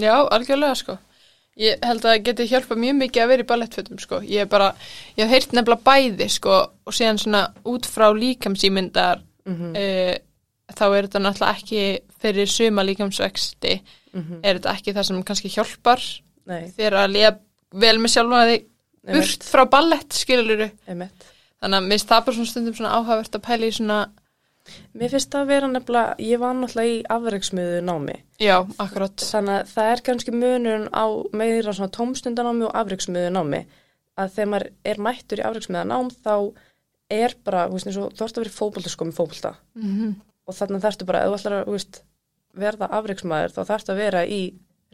Já, algjörlega, sko. Ég held að það geti hjálpað mjög mikið að vera í ballettfötum, sko. Ég er bara, ég hef heyrt nefnilega bæði, sko, og síðan svona út frá líkamsýmyndar, mm uh, þá er þetta náttúrulega ekki fyrir suma líkamsvexti, er þetta ekki það sem kannski hjálpar nei, þér að liða vel með sjálfa þig burt frá ballett, skilururu. Þannig að mér bara svona stundum svona áhugavert að pæla í svona, Mér finnst það að vera nefnilega, ég var náttúrulega í afreiksmiðu námi, já, akkurat. þannig að það er kannski munurinn á meira svona tómstundanámi og afreiksmiðu námi, að þegar maður er mættur í afreiksmiða nám þá er bara, þú veist, eins og þú ert að vera sko með fótbolta Mm og þannig þarftu bara, ef þú ætlar að, veist, verða afreiksmaður þá þarftu að vera í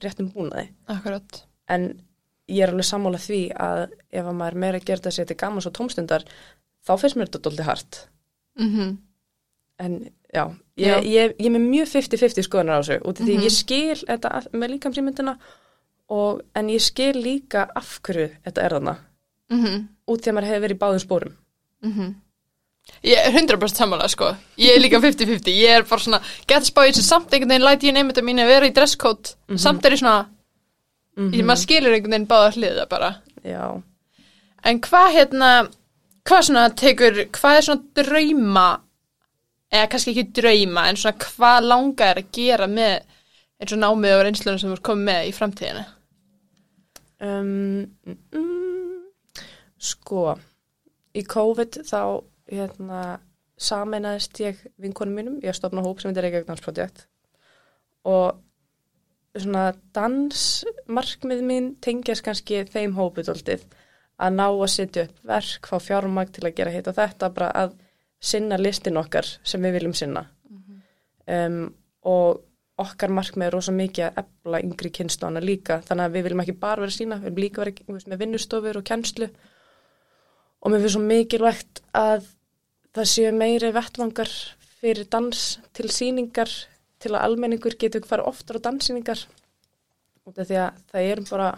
réttum búnaði, Akkurat. en ég er alveg sammála því að ef að maður er meira að þetta sér til gaman svo tómstundar, þá finnst mér þetta doldið hart. Mm En já, ég. Ég, ég er með mjög 50-50 skoðunar á þessu út af því Mhm. ég skil þetta með líkamsýmyndina og, en ég skil líka af hverju þetta er þarna. -hmm. út því að maður hefur verið í báðum spórum. Mm Ég er 100% samanlega sko. Ég er líka 50-50 Ég er bara svona Geta spá í þessu samt einhvern veginn Læti ég nefnda mín að vera í dresscode Samt er ég svona Mm ég, Maður skilur einhvern veginn báða hliða bara. Já, En hvað hérna Hvað svona tekur Hvað er svona drauma Eða kannski ekki drauma En svona hvað langa er að gera með eins og námið og reynslunum sem þú ert komið með í framtíðinu um, mm, sko, í COVID þá hérna, sameinaðist ég vinkonum mínum, ég stofna hóp sem heitir Reykjavík Dansprojekt og svona dansmarkmið mín tengjast kannski þeim hóputóltið að ná að setja upp verk, fá fjármag til að gera hitt og þetta bara að sinna listin okkar sem við viljum sinna. Um, og okkar markmið er rosa mikið að efla yngri kynslóna líka. Þannig að við viljum ekki bara vera sína, við viljum líka vera með vinnustofur og kennslu. Og mér finnst svo mikilvægt að það séu meiri vettvangar fyrir dans til síningar til að almenningur getur fara oftar á danssýningar. Út af því að það eru bara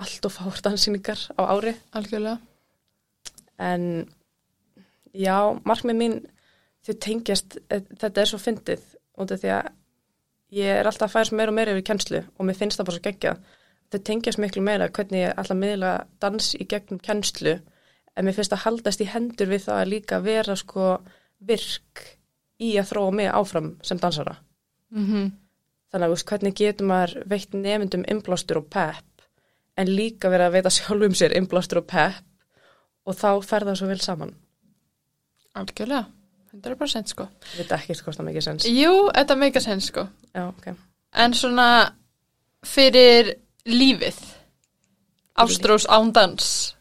allt og fár danssýningar á ári. Algjörlega. En já, markmið mín þau tengjast, eh, þetta er svo fyndið út af því að ég er alltaf að færa meira og meira yfir kennslu og mér finnst það bara svo geggja þau tengjast miklu meira hvernig ég að miðla dans í gegnum kennslu en mér finnst að haldast í hendur við það að líka vera sko virk í að þróa mig áfram sem dansara. Mm þannig að veist, hvernig getur maður veitt nefndum innblástur og pepp en líka vera að veita sjálfum sér innblástur og pepp og þá fer það svo vel saman Algjörlega 100% sko. Veit ekki hvort það mikið sens Jú, þetta meika sens sko. Já, ok. En svona fyrir lífið Ástrós ándans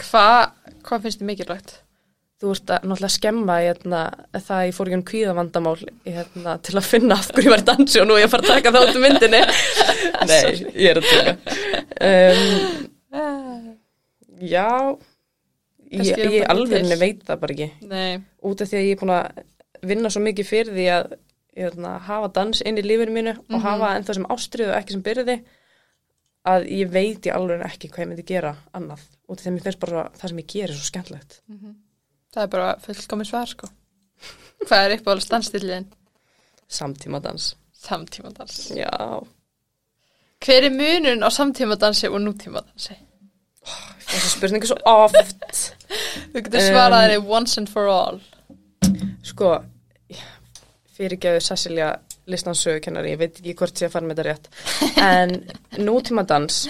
Hvað hva finnst þið mikilvægt? Þú ert að náttúrulega skemma hérna, það ég fór ekki um kvíðavandamál hérna, til að finna af hverju ég var að dansi og nú er ég að fara að taka það út um myndinni (laughs) Nei, ég er að taka um, Já Ég, ég alveg veit það bara ekki Nei, út af því að ég er búin að vinna svo mikið fyrir því að hérna, hafa dans inn í lífinu mínu og Mhm. hafa ennþá sem ástriðu og ekki sem byrði að ég veit í alveg ekki hvað ég myndi gera annað út af því að mér finnst bara það sem ég gerir svo skemmtlegt það er bara fullkomis svar sko Hvað er uppáhalds dansstillin? Samtímadans. Samtímadans. Já. Hver er munun á samtímadansi og nútímadansi? Þessi spurningu svo oft. Þú getur Um, svarað henni once and for all. Sko, fyrirgeðu Cecilia listansögukennari, ég veit ekki hvort ég fara með þetta rétt. En nútímadans,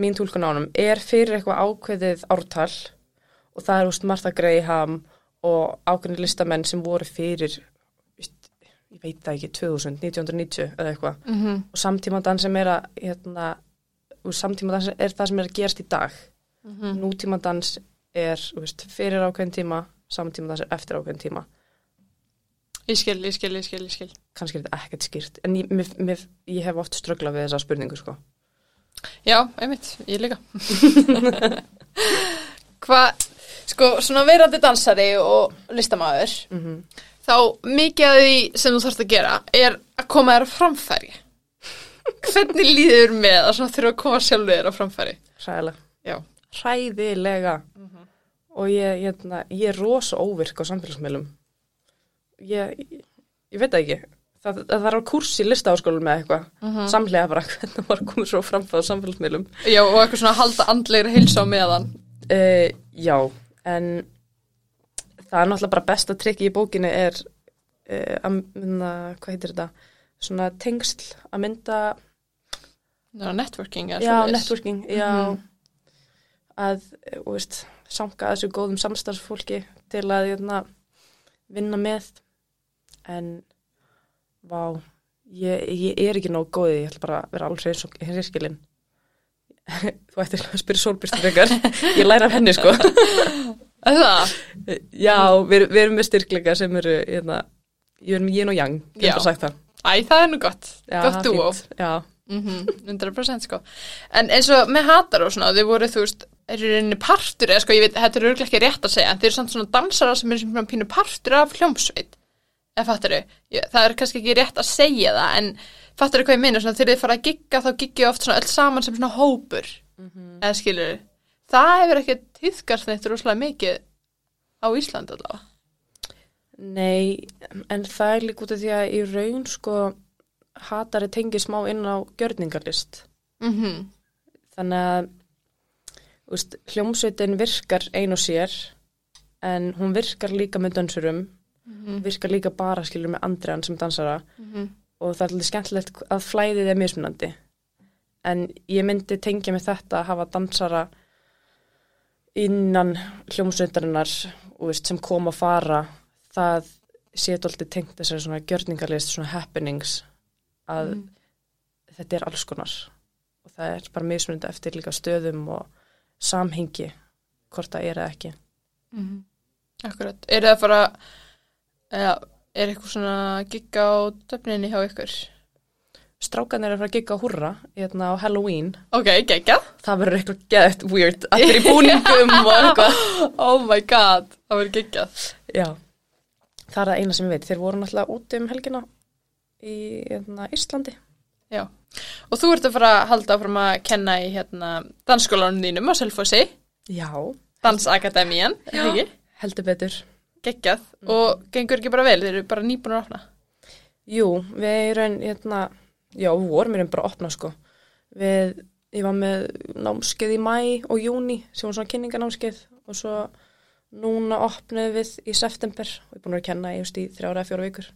mín túlkun á honum, er fyrir eitthvað ákveðið ártal og það er úst Martha Graham og ákveðin listamenn sem voru fyrir, ég veit það ekki, 2000, 1990 eða eitthvað. Mm -hmm. Og samtímadans sem er að, hérna, og samtímadans er það sem er að gerast í dag. Mhm. Nútímadans er, veist, fyrir ákveðin tíma, samtímadans er eftir ákveðin tíma. Ég skil, ég skil, ég skil, ég skil. kannski er þetta ekkert skýrt en ég, mér, mér, ég hef oft ströglað við þessa spurningu sko. Já, einmitt, ég líka. (laughs) Hvað, sko, svona verandi dansari og listamæður, mm -hmm. þá mikið af því sem þú þarfst að gera er að koma þér á framfæri. (laughs) Hvernig líður með að svona þurfa að koma sjálfur þér á framfæri? hræðilega Já. Hræðilega. Og ég, ég, ég er rosa óvirk á samfélagsmiðlum. Ég, ég, veit það ekki. Það, það þarf að kurs í listaháskólum með eitthvað. Mhm. samlega bara (laughs) hvernig maður komið svo framfæð á samfélagsmiðlum. Já, og eitthvað svona halda andlegri heilsa á meðan. uh, já, en það er náttúrulega bara besta trikki í bókinni er uh, að mynda, hvað heitir þetta? Svona tengsl að mynda er networking, já, networking, já. Mhm. Að, þú veist, sanga þessu góðum samstarfsfólki til að jötna, vinna með. En vá, ég, ég er ekki nóg góði, ég ætla bara að vera og hinriskilin (laughs) þú ættir að spyrja sólbyrstu frekar. Ég læra af henni sko. (laughs) Er já, við, við erum með styrkleika sem eru hérna, ég erum yin og yang, Æ, það er nú gott. já, gott er dúo. Mm 100% sko. En eins og með hatar og svona Þau voru þú veist Er í rauninni partur Eða sko ég veit Þetta er örglega ekki rétt að segja En þeir eru samt svona dansara Sem eru svona pínu partur af hljómsveit. Eða fattur þau Það er kannski ekki rétt að segja það En fattur þau hvað ég minna Svona þegar þið fara að gigga Þá giggja oft svona öll saman sem svona hópur. Eða skilur Það hefur ekki tíðkast neitt Róslega mikið Á Íslandi allavega. Nei, en það er líka út af því að í raun sko hatari tengi smá inn á gjörningarlist. mm Þannig að úst, hljómsveitin virkar ein og sér en hún virkar líka með dansurum, virkar líka bara skilur með andriðan sem dansara. Og það er alveg skemmtilegt að flæðið er mismunandi. En ég myndi tengja með þetta að hafa dansara innan hljómsveitarinnar veist, sem kom að fara það sé alltaf tengt þessari svona gjörningarlist, svona happenings að þetta er alls konar. Og það er bara mismunandi eftir líka stöðum og samhengi hvort það er eða ekki. Mhm. Akkurat. Er það að fara eða er eitthvað svona gigga á döfninni hjá ykkur? Strákan er að fara að gigga á húrra hérna á Halloween. Ok, gegga. Það verður eitthvað gett weird. Allir í (laughs) búningum og eitthvað. Oh my god, það verður geggjað. Já, það er það eina sem ég veit. Þeir voru náttúrulega úti um helgina í hérna, Íslandi. Já. Og þú ert að fara að halda áfram að kenna í hérna dansskólanum þínum á Selfossi, Já, Dansakademían, er það ekki? heldur betur. Geggjað. Og gengur ekki bara vel, þeir eru bara nýbúin að opna. Jú, við erum hérna, já, við vorum erum bara að opna sko. Við, ég var með námskeið í mæ og júni sem var svona kynninganámskeið og svo núna opnuðum við í september og ég er búin að kenna í, í þrjára eða fjóra vikur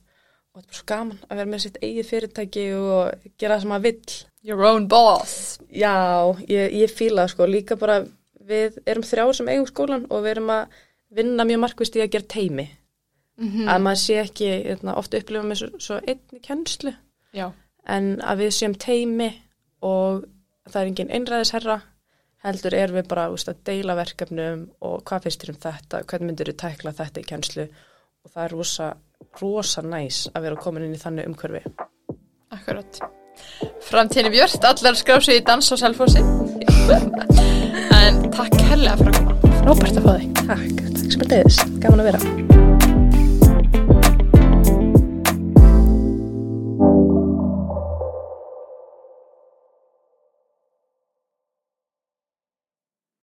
og þetta er bara svo gaman að vera með sitt eigið fyrirtæki og gera það sem maður vill. Your own boss. Já, ég, ég fíla það sko, líka bara við erum þrjár sem eigum skólan og við erum að vinna mjög markvist í að gera teimi. Mm Að maður sé ekki, hérna, oft upplifa með svo, svo einni kennslu Já. en að við séum teimi og það er engin einræðisherra heldur er við bara úst, að deila verkefnum og hvað finnst þér um þetta, hvernig myndir þú tækla þetta í kennslu og það er rosa, rosa næs að vera komin inn í þannig umhverfi. Akkurat. Framtíðin er björt, allar skrá sig í dans á Selfossi. (laughs) en takk helga fyrir að koma. Frábært að fá þig. Takk, takk sem er leiðis, gaman að vera.